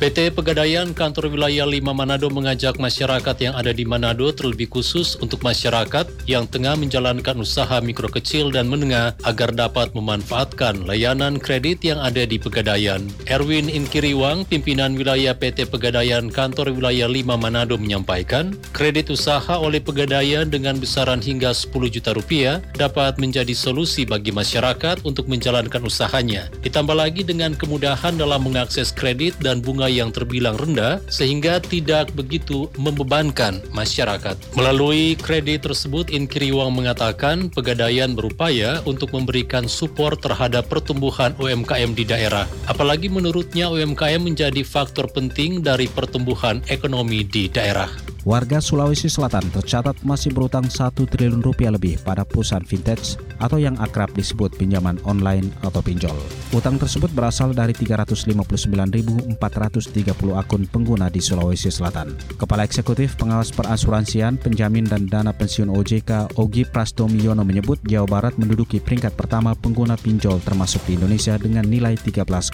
PT Pegadaian Kantor Wilayah 5 Manado mengajak masyarakat yang ada di Manado terlebih khusus untuk masyarakat yang tengah menjalankan usaha mikro kecil dan menengah agar dapat memanfaatkan layanan kredit yang ada di Pegadaian. Erwin Inkiriwang, pimpinan wilayah PT Pegadaian Kantor Wilayah 5 Manado menyampaikan, kredit usaha oleh Pegadaian dengan besaran hingga 10 juta rupiah dapat menjadi solusi bagi masyarakat untuk menjalankan usahanya. Ditambah lagi dengan kemudahan dalam mengakses kredit dan bunga yang terbilang rendah sehingga tidak begitu membebankan masyarakat. Melalui kredit tersebut, Inkiriwang mengatakan Pegadaian berupaya untuk memberikan support terhadap pertumbuhan UMKM di daerah. Apalagi menurutnya UMKM menjadi faktor penting dari pertumbuhan ekonomi di daerah. Warga Sulawesi Selatan tercatat masih berutang 1 triliun rupiah lebih pada perusahaan vintage atau yang akrab disebut pinjaman online atau pinjol. Utang tersebut berasal dari 359.430 akun pengguna di Sulawesi Selatan. Kepala Eksekutif Pengawas Perasuransian, Penjamin dan Dana Pensiun OJK, Ogi Prastomiono menyebut Jawa Barat menduduki peringkat pertama pengguna pinjol termasuk di Indonesia dengan nilai 13,8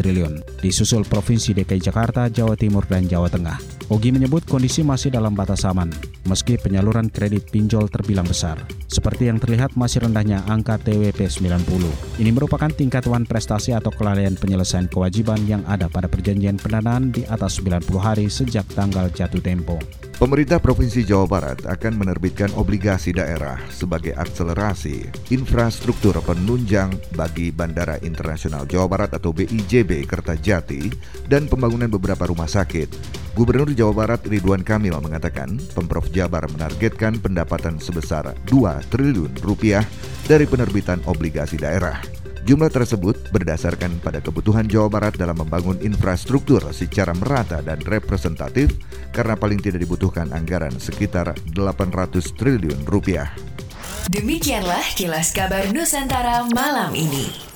triliun. Disusul Provinsi DKI Jakarta, Jawa Timur, dan Jawa Tengah. Ogi menyebut kondisi masih dalam batas aman, meski penyaluran kredit pinjol terbilang besar. Seperti yang terlihat masih rendahnya angka TWP 90. Ini merupakan tingkatan prestasi atau kelalaian penyelesaian kewajiban yang ada pada perjanjian pendanaan di atas 90 hari sejak tanggal jatuh tempo. Pemerintah Provinsi Jawa Barat akan menerbitkan obligasi daerah sebagai akselerasi infrastruktur penunjang bagi Bandara Internasional Jawa Barat atau BIJB Kertajati dan pembangunan beberapa rumah sakit. Gubernur Jawa Barat Ridwan Kamil mengatakan Pemprov Jabar menargetkan pendapatan sebesar 2 triliun rupiah dari penerbitan obligasi daerah. Jumlah tersebut berdasarkan pada kebutuhan Jawa Barat dalam membangun infrastruktur secara merata dan representatif karena paling tidak dibutuhkan anggaran sekitar 800 triliun rupiah. Demikianlah kilas kabar Nusantara malam ini.